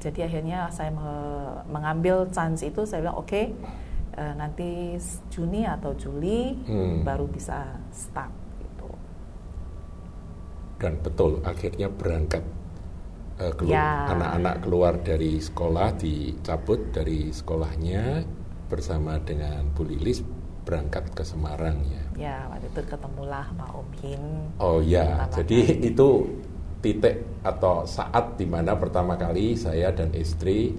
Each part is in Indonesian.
Jadi akhirnya saya mengambil chance itu, saya bilang oke, okay, uh, nanti Juni atau Juli hmm. baru bisa start gitu. Dan betul, akhirnya berangkat uh, keluar, ya. anak-anak keluar dari sekolah dicabut dari sekolahnya bersama dengan Bu Lilis berangkat ke Semarang ya. Ya, waktu itu ketemulah Pak Om Hin. Oh ya, jadi itu titik atau saat di mana pertama kali saya dan istri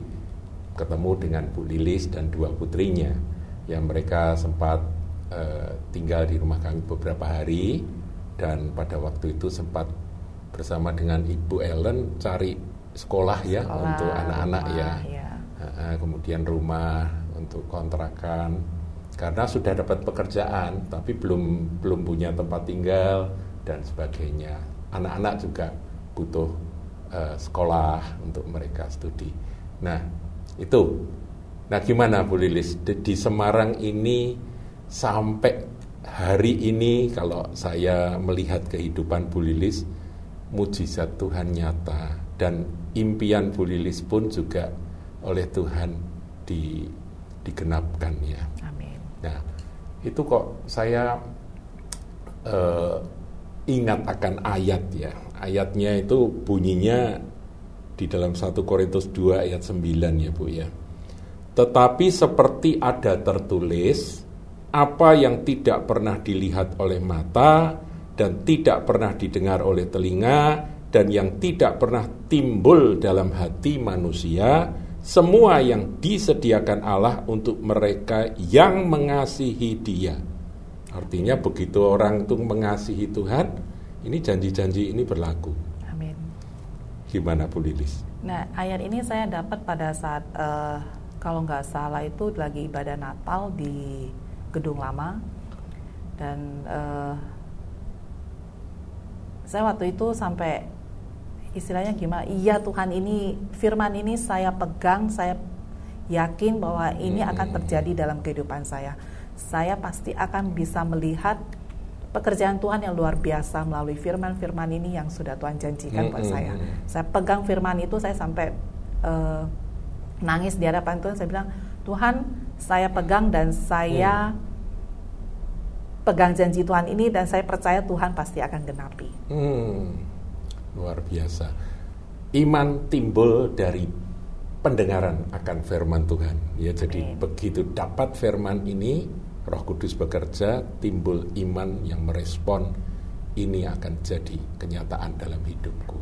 ketemu dengan Bu Lilis dan dua putrinya yang mereka sempat uh, tinggal di rumah kami beberapa hari dan pada waktu itu sempat bersama dengan Ibu Ellen cari sekolah ya sekolah, untuk anak-anak ya, ya. Kemudian rumah untuk kontrakan karena sudah dapat pekerjaan tapi belum belum punya tempat tinggal dan sebagainya anak-anak juga butuh uh, sekolah untuk mereka studi. Nah, itu. Nah, gimana Bu Lilis di, di Semarang ini sampai hari ini kalau saya melihat kehidupan Bu Lilis mujizat Tuhan nyata dan impian Bu Lilis pun juga oleh Tuhan di digenapkan ya. Nah, itu kok saya uh, ingat akan ayat ya ayatnya itu bunyinya di dalam 1 Korintus 2 ayat 9 ya Bu ya. Tetapi seperti ada tertulis apa yang tidak pernah dilihat oleh mata dan tidak pernah didengar oleh telinga dan yang tidak pernah timbul dalam hati manusia semua yang disediakan Allah untuk mereka yang mengasihi Dia. Artinya begitu orang itu mengasihi Tuhan, ini janji-janji ini berlaku. Amin. Gimana Bu Lilis? Nah ayat ini saya dapat pada saat uh, kalau nggak salah itu lagi ibadah Natal di gedung lama dan uh, saya waktu itu sampai istilahnya gimana? Iya Tuhan ini firman ini saya pegang, saya yakin bahwa ini hmm. akan terjadi dalam kehidupan saya. Saya pasti akan bisa melihat pekerjaan Tuhan yang luar biasa melalui firman-firman ini yang sudah Tuhan janjikan buat saya. Saya pegang firman itu, saya sampai uh, nangis di hadapan Tuhan. Saya bilang, Tuhan, saya pegang dan saya mm. pegang janji Tuhan ini dan saya percaya Tuhan pasti akan genapi. Hmm, luar biasa. Iman timbul dari pendengaran akan firman Tuhan. Ya, jadi Amin. begitu dapat firman ini Roh Kudus bekerja, timbul iman yang merespon ini akan jadi kenyataan dalam hidupku.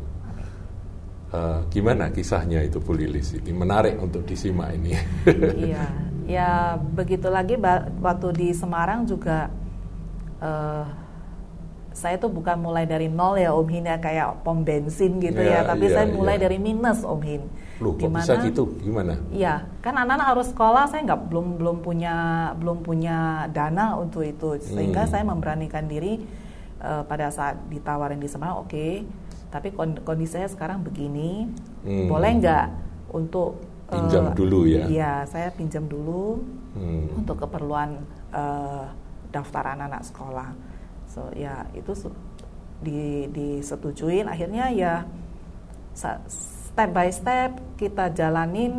Uh, gimana kisahnya itu Bu Lilis? Ini menarik untuk disimak ini. iya, ya begitu lagi waktu di Semarang juga uh, saya tuh bukan mulai dari nol ya Om Hin ya kayak pom bensin gitu ya, ya tapi ya, saya mulai ya. dari minus Om Hin Loh, kok Di mana, bisa gitu? Gimana? Iya, kan anak-anak harus sekolah, saya nggak belum belum punya belum punya dana untuk itu, sehingga hmm. saya memberanikan diri uh, pada saat ditawarin di Semarang, oke, okay, tapi kondisi saya sekarang begini, hmm. boleh nggak untuk uh, pinjam dulu ya? Iya, saya pinjam dulu hmm. untuk keperluan uh, daftar anak-anak sekolah. So ya itu di disetujuin, akhirnya ya step by step kita jalanin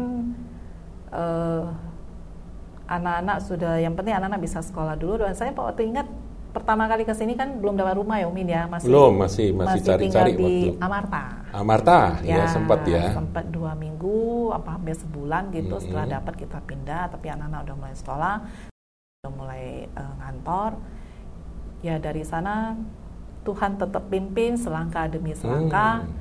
eh, anak-anak sudah yang penting anak-anak bisa sekolah dulu. Dan saya waktu ingat pertama kali ke sini kan belum dapat rumah ya Umin ya? Masih belum masih masih cari-cari di waktu. Amarta. Amarta ya, ya sempat ya. sempat dua minggu apa hampir sebulan gitu -hmm. setelah dapat kita pindah tapi anak-anak udah mulai sekolah udah mulai uh, ngantor ya dari sana Tuhan tetap pimpin selangkah demi selangkah. Hmm.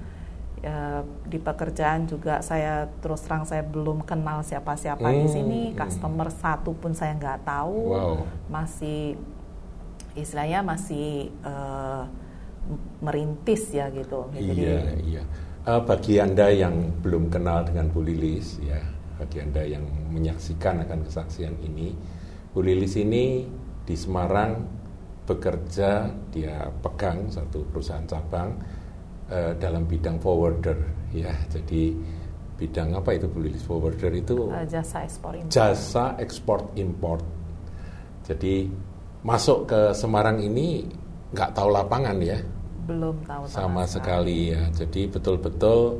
Ya, di pekerjaan juga saya terus terang saya belum kenal siapa-siapa hmm. di sini customer satu pun saya nggak tahu. Wow. masih istilahnya masih uh, merintis ya gitu. Iya Jadi, iya uh, bagi anda yang belum kenal dengan Bu Lilis ya bagi anda yang menyaksikan akan kesaksian ini Bu Lilis ini di Semarang bekerja dia pegang satu perusahaan cabang uh, dalam bidang forwarder ya. Jadi bidang apa itu Bu Lilis forwarder itu uh, jasa ekspor import. Jasa ekspor import. Jadi masuk ke Semarang ini nggak tahu lapangan ya. belum tahu sama sekali ya. Jadi betul-betul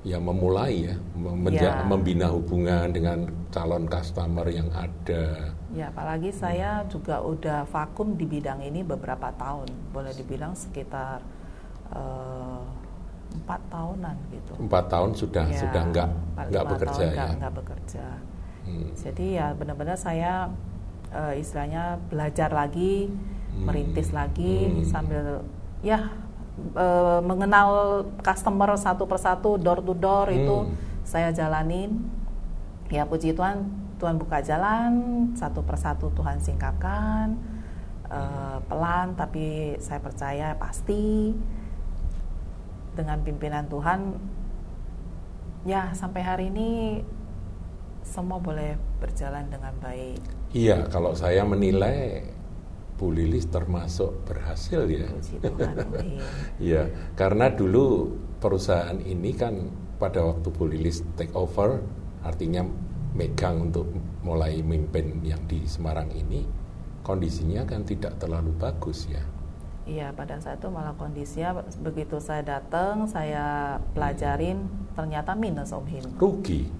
ya memulai ya, menja- Ya. membina hubungan dengan calon customer yang ada. Ya, apalagi saya juga udah vakum di bidang ini beberapa tahun, boleh dibilang sekitar eh, empat tahunan gitu. Empat tahun sudah Ya, sudah nggak nggak bekerja tahun ya. nggak- bekerja. Hmm. Jadi ya benar-benar saya eh, istilahnya belajar lagi, Hmm. merintis lagi Hmm. sambil ya eh, mengenal customer satu persatu door to door itu Hmm. saya jalanin. Ya puji Tuhan, Tuhan buka jalan satu persatu Tuhan singkapkan eh, pelan tapi saya percaya pasti dengan pimpinan Tuhan ya sampai hari ini semua boleh berjalan dengan baik. Iya, kalau saya menilai Bu Lilis termasuk berhasil ya. Tuhan. Iya, karena dulu perusahaan ini kan pada waktu Bu Lilis take over, artinya megang untuk mulai memimpin yang di Semarang ini, kondisinya kan tidak terlalu bagus ya. Iya, pada saat itu malah kondisinya begitu saya datang, saya pelajarin ternyata minus Om Hin. Rugi,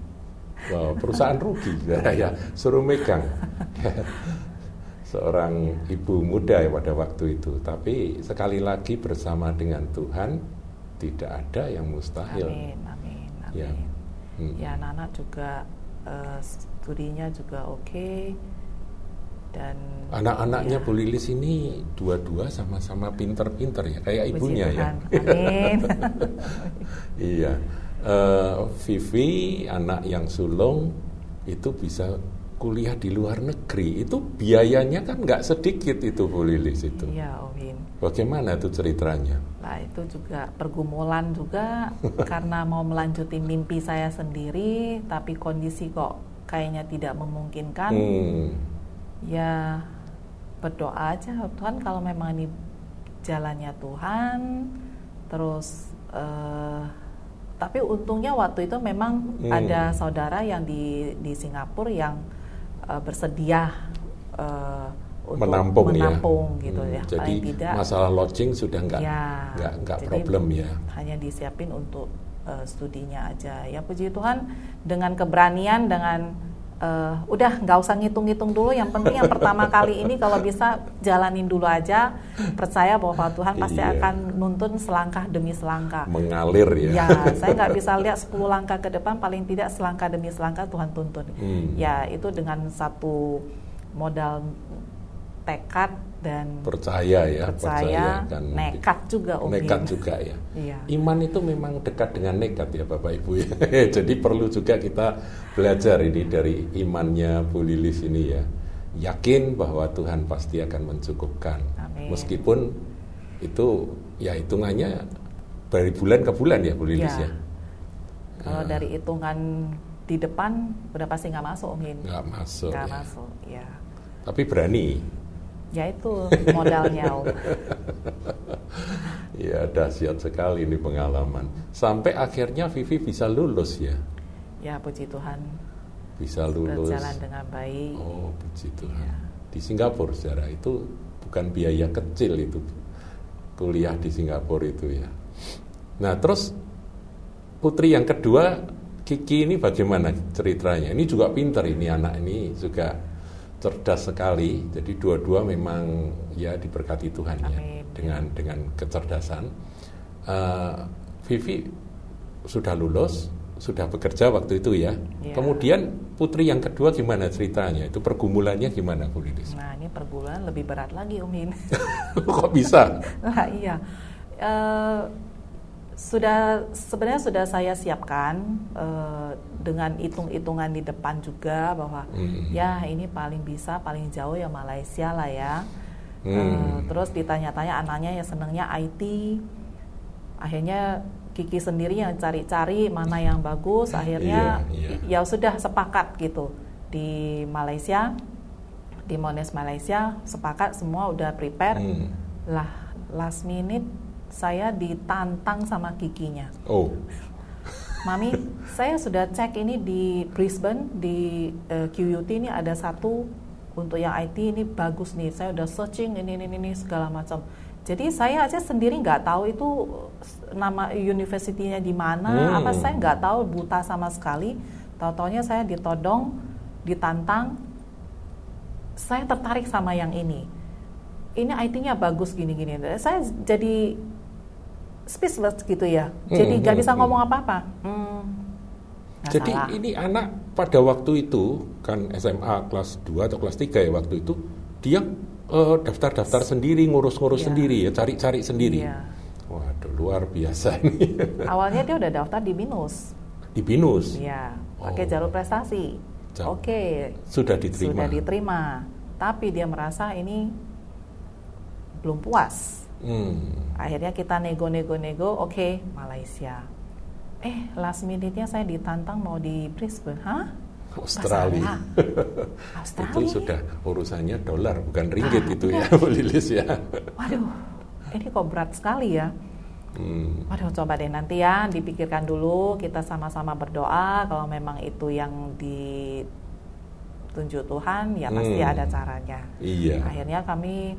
Wah, perusahaan rugi, ya suruh megang. Seorang ibu muda ya pada waktu itu, tapi sekali lagi bersama dengan Tuhan tidak ada yang mustahil. Amin, amin, amin. Ya. Hmm. Ya, anak-anak juga eh, studinya juga oke dan Anak-anaknya ya, Bu Lilis ini dua-dua sama-sama pinter-pinter ya, kayak puji ibunya ya. Tuhan. Amin. iya. Eh, Vivi, anak yang sulung itu bisa kuliah di luar negeri. Itu biayanya kan nggak sedikit itu Bu Lilis itu. Iya, Om Hin. Bagaimana itu ceritanya? Nah itu juga pergumulan juga karena mau melanjutin mimpi saya sendiri, tapi kondisi kok kayaknya tidak memungkinkan. Hmm. Ya berdoa aja Tuhan kalau memang ini jalannya Tuhan, terus eh, tapi untungnya waktu itu memang Hmm. ada saudara yang di di Singapura yang eh, bersedia eh, untuk menampung, menampung ya. gitu Hmm, ya. Jadi Paling tidak masalah lodging sudah nggak Ya, nggak nggak problem ya. Hanya disiapin untuk eh, studinya aja. Ya puji Tuhan dengan keberanian dengan eh, udah nggak usah ngitung-ngitung dulu. Yang penting yang pertama kali ini kalau bisa jalanin dulu aja. Percaya bahwa Tuhan pasti Iya. akan nuntun selangkah demi selangkah. Mengalir ya. Ya, saya nggak bisa lihat 10 langkah ke depan, paling tidak selangkah demi selangkah Tuhan tuntun. Hmm. Ya, itu dengan satu modal tekad dan Percaya ya, percaya, kan. nekat juga Om Nekat Hin. juga ya. Iya. Iman itu memang dekat dengan nekat ya Bapak Ibu ya. Jadi perlu juga kita belajar ini dari imannya Bu Lilis ini ya. Yakin bahwa Tuhan pasti akan mencukupkan. Amin. Meskipun itu ya hitungannya dari bulan ke bulan ya Bu Lilis Ya. ya. Kalau Ya. dari hitungan di depan udah pasti nggak masuk Om Hin. Nggak masuk Nggak ya. masuk, ya. Tapi berani. Ya itu modalnya. Ya dahsyat sekali ini pengalaman. Sampai akhirnya Vivi bisa lulus ya. Ya puji Tuhan Bisa lulus. berjalan dengan baik. Oh, puji Tuhan. Iya. Di Singapura sejarah itu bukan biaya kecil itu kuliah di Singapura itu ya. Nah, terus putri yang kedua Kiki ini bagaimana ceritanya? Ini juga pinter ini anak ini juga cerdas sekali. Jadi dua-dua memang ya diberkati Tuhan ya Amin. dengan dengan kecerdasan. Eh, Vivi sudah lulus, sudah bekerja waktu itu ya. Iya. Kemudian putri yang kedua gimana ceritanya? Itu pergumulannya gimana Bu Lilis? Nah ini per bulan lebih berat lagi Om Hin. Kok bisa? Nah iya. Eh, sudah sebenarnya sudah saya siapkan eh, dengan hitung-hitungan di depan juga bahwa Hmm. ya ini paling bisa paling jauh ya Malaysia lah ya. Hmm. Eh, terus ditanya-tanya anaknya ya senangnya IT. Akhirnya Kiki sendiri yang cari-cari mana yang bagus. Akhirnya Iya, iya. ya sudah sepakat gitu di Malaysia, di Monash Malaysia sepakat semua udah prepare. Hmm. Lah last minute saya ditantang sama Kikinya. Oh, Mami, saya sudah cek ini di Brisbane di eh, QUT ini ada satu untuk yang IT ini bagus nih. Saya udah searching ini ini ini segala macam. Jadi saya aja sendiri nggak tahu itu nama universitinya di mana, Hmm. apa saya nggak tahu buta sama sekali. Tahu-taunya saya ditodong, ditantang. Saya tertarik sama yang ini. Ini IT-nya bagus gini-gini. Saya jadi speechless gitu ya. Jadi Hmm, nggak hmm, bisa hmm. ngomong apa-apa. Hmm, Jadi salah. ini anak pada waktu itu kan SMA kelas 2 atau kelas 3 ya waktu itu dia eh, daftar-daftar sendiri, ngurus-ngurus Iya. sendiri ya, cari-cari sendiri. Iya. Waduh, luar biasa ini. Awalnya dia udah daftar di BINUS. Di BINUS Iya, pakai Oh. jalur prestasi. Oke, sudah diterima. sudah diterima. Tapi dia merasa ini belum puas. Hmm. Akhirnya kita nego-nego-nego, oke, Malaysia. Eh, last minute-nya saya ditantang mau di Brisbane. Hah? Australia. Australia? itu sudah urusannya dolar bukan ringgit Ah, itu ya, Bu Lilis ya. Waduh, ini kok berat sekali ya. Hmm. Waduh, coba deh nanti ya dipikirkan dulu. Kita sama-sama berdoa. Kalau memang itu yang ditunjuk Tuhan, ya pasti Hmm. ada caranya. Iya. Akhirnya kami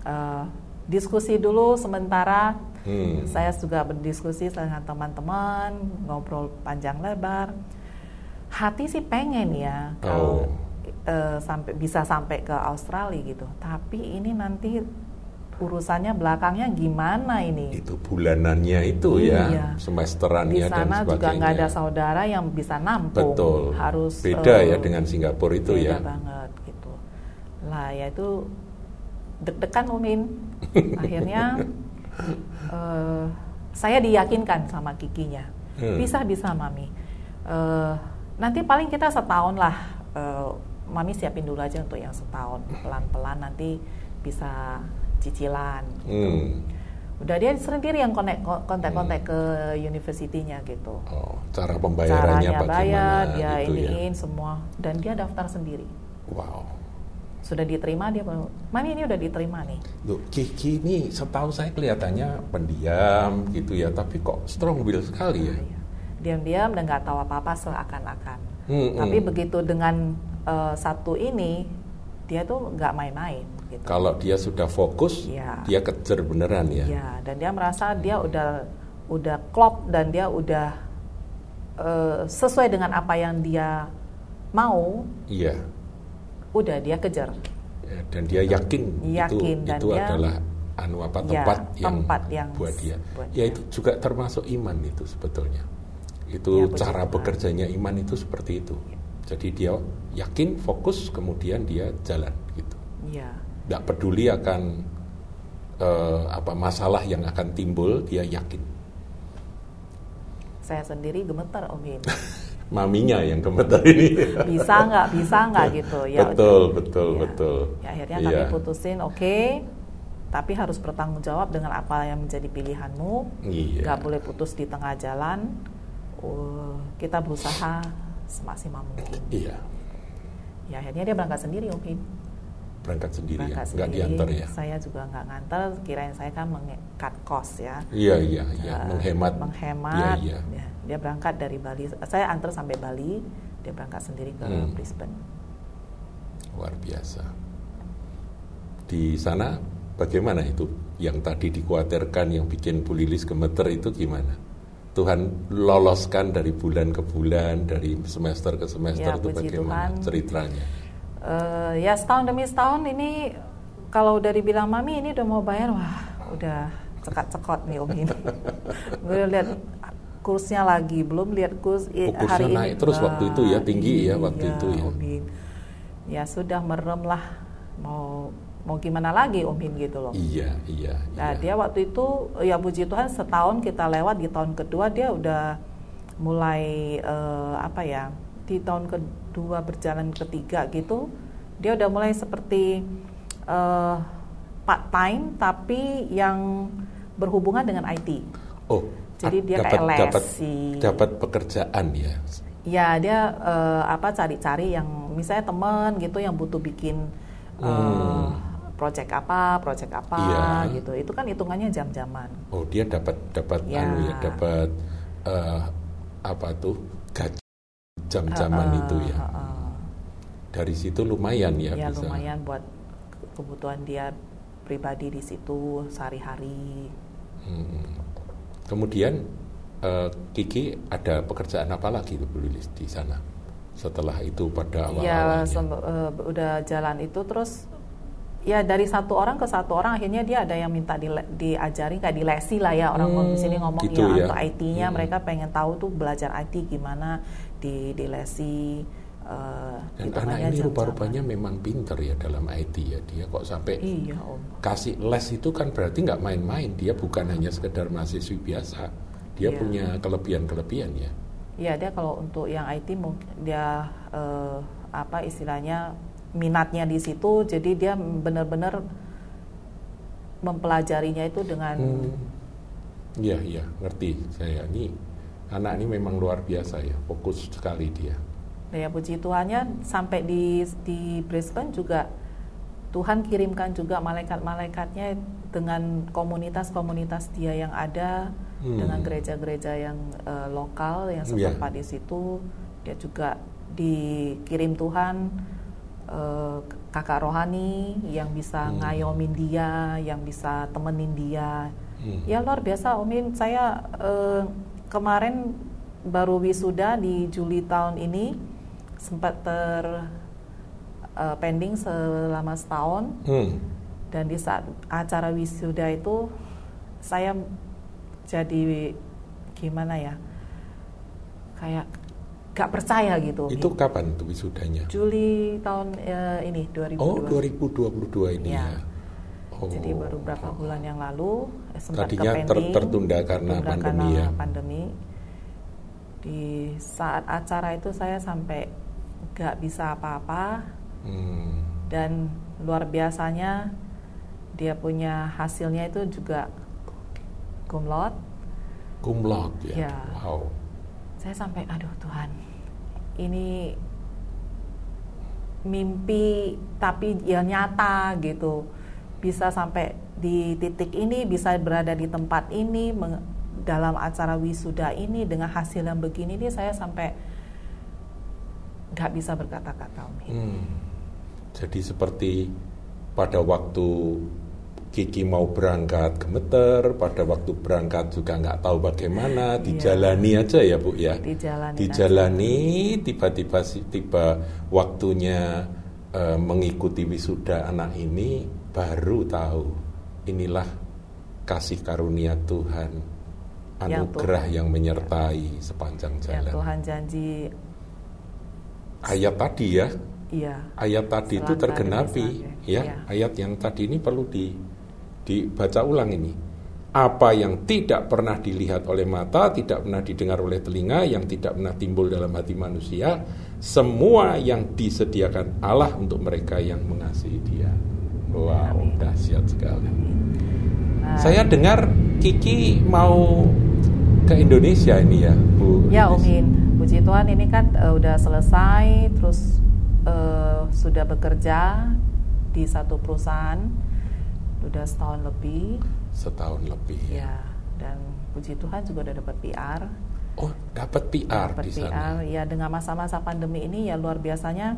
eh, diskusi dulu sementara. Hmm. Saya juga berdiskusi dengan teman-teman, ngobrol panjang lebar. Hati sih pengen ya kalau Oh. eh, sampai bisa sampai ke Australia gitu. Tapi ini nanti urusannya belakangnya gimana ini? Itu bulanannya itu Iya. ya, semesterannya Di dan sana sebagainya. juga nggak ada saudara yang bisa nampung. Betul. Harus beda eh, ya dengan Singapura itu beda ya. banget gitu. Lah ya itu deg-degan Umin. Akhirnya eh, saya diyakinkan sama kikinya. Hmm. Bisa bisa mami. Eh, nanti paling kita setahun lah. Eh, mami siapin dulu aja untuk yang setahun. Pelan-pelan nanti bisa cicilan. Gitu. Hmm. Udah dia sendiri yang kontak kontak-kontak ke universitinya gitu. Oh, cara pembayarannya Caranya bagaimana bayar, dia gitu ya. iniin semua dan dia daftar sendiri. Wow. Sudah diterima dia "Mami ini udah diterima nih." Loh, Kiki ini setahu saya kelihatannya pendiam gitu ya, tapi kok strong will sekali ya. Iya. Diam-diam dan nggak tahu apa-apa seakan-akan. Hmm, Tapi hmm. begitu dengan eh, satu ini, dia tuh nggak main-main. Gitu. Kalau dia sudah fokus, Iya. dia kejar beneran ya. Ya, dan dia merasa dia udah udah klop dan dia udah eh, sesuai dengan apa yang dia mau, Iya. Udah dia kejar. Ya, dan dia yakin, Yakin, itu dan itu dia- adalah anu apa Ya, tempat yang tempat yang buat dia. buat ya dia. itu juga termasuk iman itu sebetulnya. Ya, Itu puji cara Tuhan. bekerjanya iman itu seperti itu. Jadi dia yakin, fokus, kemudian dia jalan gitu. Iya. Tidak peduli akan eh, apa masalah yang akan timbul, dia yakin. Saya sendiri gemeter Om Hin. Maminya yang gemeter ini. Bisa nggak, bisa nggak gitu. Ya, betul, udah. betul, Ya. betul. Ya, akhirnya kami Iya. putusin, oke, tapi harus bertanggung jawab dengan apa yang menjadi pilihanmu. Iya. Nggak boleh putus di tengah jalan. Uh, kita berusaha semaksimal mungkin. Iya, Ya akhirnya dia berangkat sendiri Om Hin. berangkat sendiri Berangkat ya, nggak diantar ya. Saya juga nggak nganter. Kirain saya kan meng-cut cost ya. Iya, iya, iya, Eh, menghemat. menghemat. Iya, iya. Ya, dia berangkat dari Bali. Saya antar sampai Bali. Dia berangkat sendiri ke Hmm. Brisbane. Luar biasa. Di sana bagaimana itu? Yang tadi dikhawatirkan yang bikin Bu Lilis gemeter itu gimana? Tuhan loloskan dari bulan ke bulan, dari semester ke semester Ya, itu bagaimana Tuhan. ceritanya? Eh, ya setahun demi setahun ini kalau udah dibilang mami ini udah mau bayar wah udah cekat-cekot nih om ini. Gue lihat kursnya lagi belum lihat kurs i- Oh, kursnya hari ini naik terus waktu itu ya, Wah, tinggi ya waktu itu ya. Om Hin. Ya sudah merem lah mau mau gimana lagi om Hin gitu loh. Iya, iya, Nah iya. dia waktu itu ya puji Tuhan setahun kita lewat di tahun kedua dia udah mulai eh, apa ya di tahun kedua berjalan ketiga gitu dia udah mulai seperti eh, part time tapi yang berhubungan dengan IT. Oh, Jadi dia dapat kayak dapat dapat pekerjaan ya. Ya dia eh, apa cari-cari yang misalnya teman gitu yang butuh bikin eh, Hmm. project apa, project apa Iya. gitu. Itu kan hitungannya jam-jaman. Oh, dia dapat dapat Ya. anu ya, dapat eh, apa tuh gaji jam-jaman Heeh, itu ya. heeh. Dari situ lumayan ya, Ya bisa. lumayan buat kebutuhan dia pribadi di situ sehari-hari. Hmm. Kemudian uh, Kiki ada pekerjaan apa lagi Bu Lilis di sana setelah itu pada awal-awalnya? Ya, uh, udah jalan itu terus ya dari satu orang ke satu orang akhirnya dia ada yang minta di, diajari kayak di lesi lah ya orang hmm, di sini ngomong gitu ya, ya untuk IT-nya hmm. mereka pengen tahu tuh belajar IT gimana di di lesi uh, dan anak ini rupa-rupanya memang pinter ya dalam IT ya. Dia kok sampai iya, om. kasih les itu kan berarti nggak main-main. Dia bukan hanya sekedar mahasiswi biasa. Dia iya. punya kelebihan-kelebihan ya. Iya dia kalau untuk yang IT dia uh, apa istilahnya minatnya di situ jadi dia benar-benar mempelajarinya itu dengan Iya hmm. iya. Ngerti saya. Ini anak ini memang luar biasa ya. Fokus sekali dia. Ya puji Tuhannya sampai di di Brisbane juga Tuhan kirimkan juga malaikat-malaikatnya dengan komunitas-komunitas dia yang ada hmm. dengan gereja-gereja yang uh, lokal yang iya. setempat yeah. di situ dia juga dikirim Tuhan uh, kakak rohani yang bisa hmm. ngayomin dia, yang bisa temenin dia. Hmm. Ya luar biasa Omin, saya uh, kemarin baru wisuda di Juli tahun ini sempat ter uh, pending selama setahun. Hmm. Dan di saat acara wisuda itu saya jadi gimana ya? Kayak gak percaya gitu. Itu kapan tuh wisudanya? Juli tahun uh, ini 2022. Oh 2022 ini ya. ya. Oh. Jadi baru beberapa bulan yang lalu eh, sempat Tadinya ter tertunda karena tertunda pandemi karena ya. Pandemi. Di saat acara itu saya sampai gak bisa apa-apa. Hmm. Dan luar biasanya dia punya hasilnya itu juga kumlot. Kumlot ya. ya. Wow. Saya sampai aduh Tuhan ini mimpi tapi ya nyata gitu bisa sampai di titik ini bisa berada di tempat ini dalam acara wisuda ini dengan hasil yang begini ini saya sampai nggak bisa berkata-kata hmm. jadi seperti pada waktu Kiki mau berangkat gemeter, pada waktu berangkat juga nggak tahu bagaimana, iya. dijalani aja ya Bu ya. Dijalani. Dijalani, tiba-tiba tiba waktunya uh, mengikuti wisuda anak ini, baru tahu inilah kasih karunia Tuhan, anugerah yang, yang menyertai sepanjang jalan. Yang Tuhan janji. Ayat tadi ya. Iya. Ayat tadi itu tergenapi, ya. ya. Ayat yang tadi ini perlu di dibaca ulang ini. Apa yang tidak pernah dilihat oleh mata, tidak pernah didengar oleh telinga, yang tidak pernah timbul dalam hati manusia, semua yang disediakan Allah untuk mereka yang mengasihi Dia. Wow, dahsyat sekali. Saya dengar Kiki mau ke Indonesia ini ya, Bu. Ya, Umin. Puji Tuhan ini kan uh, udah selesai, terus uh, sudah bekerja di satu perusahaan udah setahun lebih. Setahun lebih ya, ya dan puji Tuhan juga udah dapat PR oh dapat PR dapat di PR sana. ya dengan masa-masa pandemi ini ya luar biasanya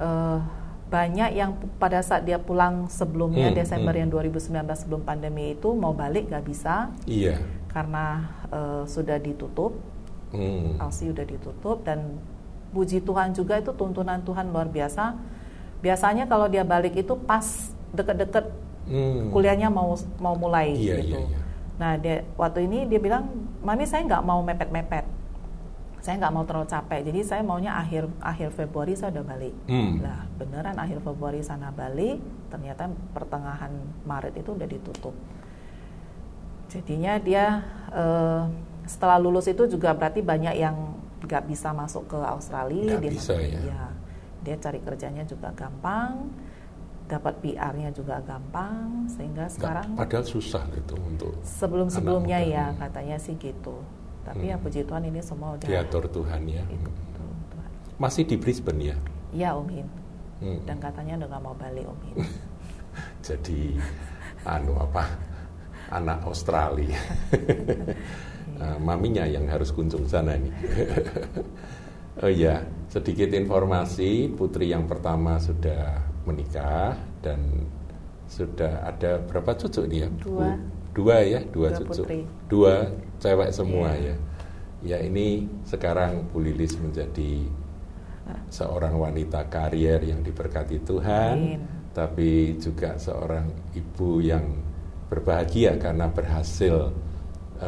uh, banyak yang pada saat dia pulang sebelumnya hmm, Desember hmm. yang 2019 sebelum pandemi itu mau balik gak bisa. Iya. Karena uh, sudah ditutup hmm. Udah ditutup dan puji Tuhan juga itu tuntunan Tuhan luar biasa biasanya kalau dia balik itu pas deket-deket hmm. kuliahnya mau mau mulai iya, gitu. Iya, iya. Nah dia waktu ini dia bilang, mami saya nggak mau mepet-mepet, saya nggak mau terlalu capek, jadi saya maunya akhir akhir Februari saya udah balik. Hmm. Nah beneran akhir Februari sana balik, ternyata pertengahan Maret itu udah ditutup. Jadinya dia uh, setelah lulus itu juga berarti banyak yang nggak bisa masuk ke Australia. Gak dia bisa ya. ya. Dia cari kerjanya juga gampang dapat PR-nya juga gampang sehingga sekarang Gak, padahal susah itu untuk sebelum sebelumnya ya katanya sih gitu tapi ya hmm. ya puji Tuhan ini semua udah diatur Tuhan ya itu, Tuhan. masih di Brisbane ya iya Om Hin hmm. dan katanya udah gak mau balik Om Hin jadi anu apa anak Australia uh, maminya yang harus kunjung sana nih oh iya sedikit informasi putri yang pertama sudah menikah dan sudah ada berapa cucu nih ya? Dua. Dua ya, dua, Dua cucu. putri. Dua cewek semua Iya. ya. Ya ini sekarang Bu Lilis menjadi seorang wanita karier yang diberkati Tuhan, Amin. tapi juga seorang ibu yang berbahagia karena berhasil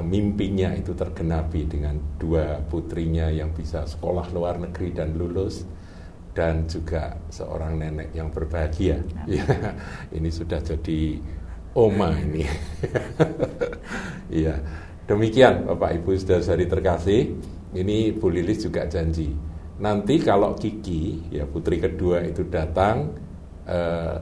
mimpinya itu tergenapi dengan dua putrinya yang bisa sekolah luar negeri dan lulus dan juga seorang nenek yang berbahagia. Ya, ini sudah jadi oma ini. Iya. Demikian Bapak Ibu Saudara-saudari terkasih, ini Bu Lilis juga janji. Nanti kalau Kiki, ya putri kedua itu datang eh,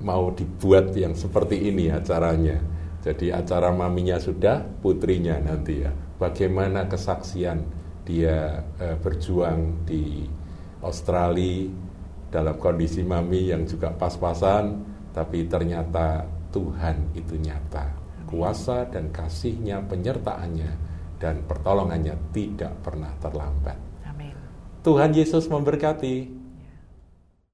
mau dibuat yang seperti ini acaranya. Jadi acara maminya sudah, putrinya nanti ya. Bagaimana kesaksian dia eh, berjuang di Australia dalam kondisi mami yang juga pas-pasan, tapi ternyata Tuhan itu nyata. Kuasa dan kasihnya, penyertaannya, dan pertolongannya tidak pernah terlambat. Amin. Tuhan Yesus memberkati.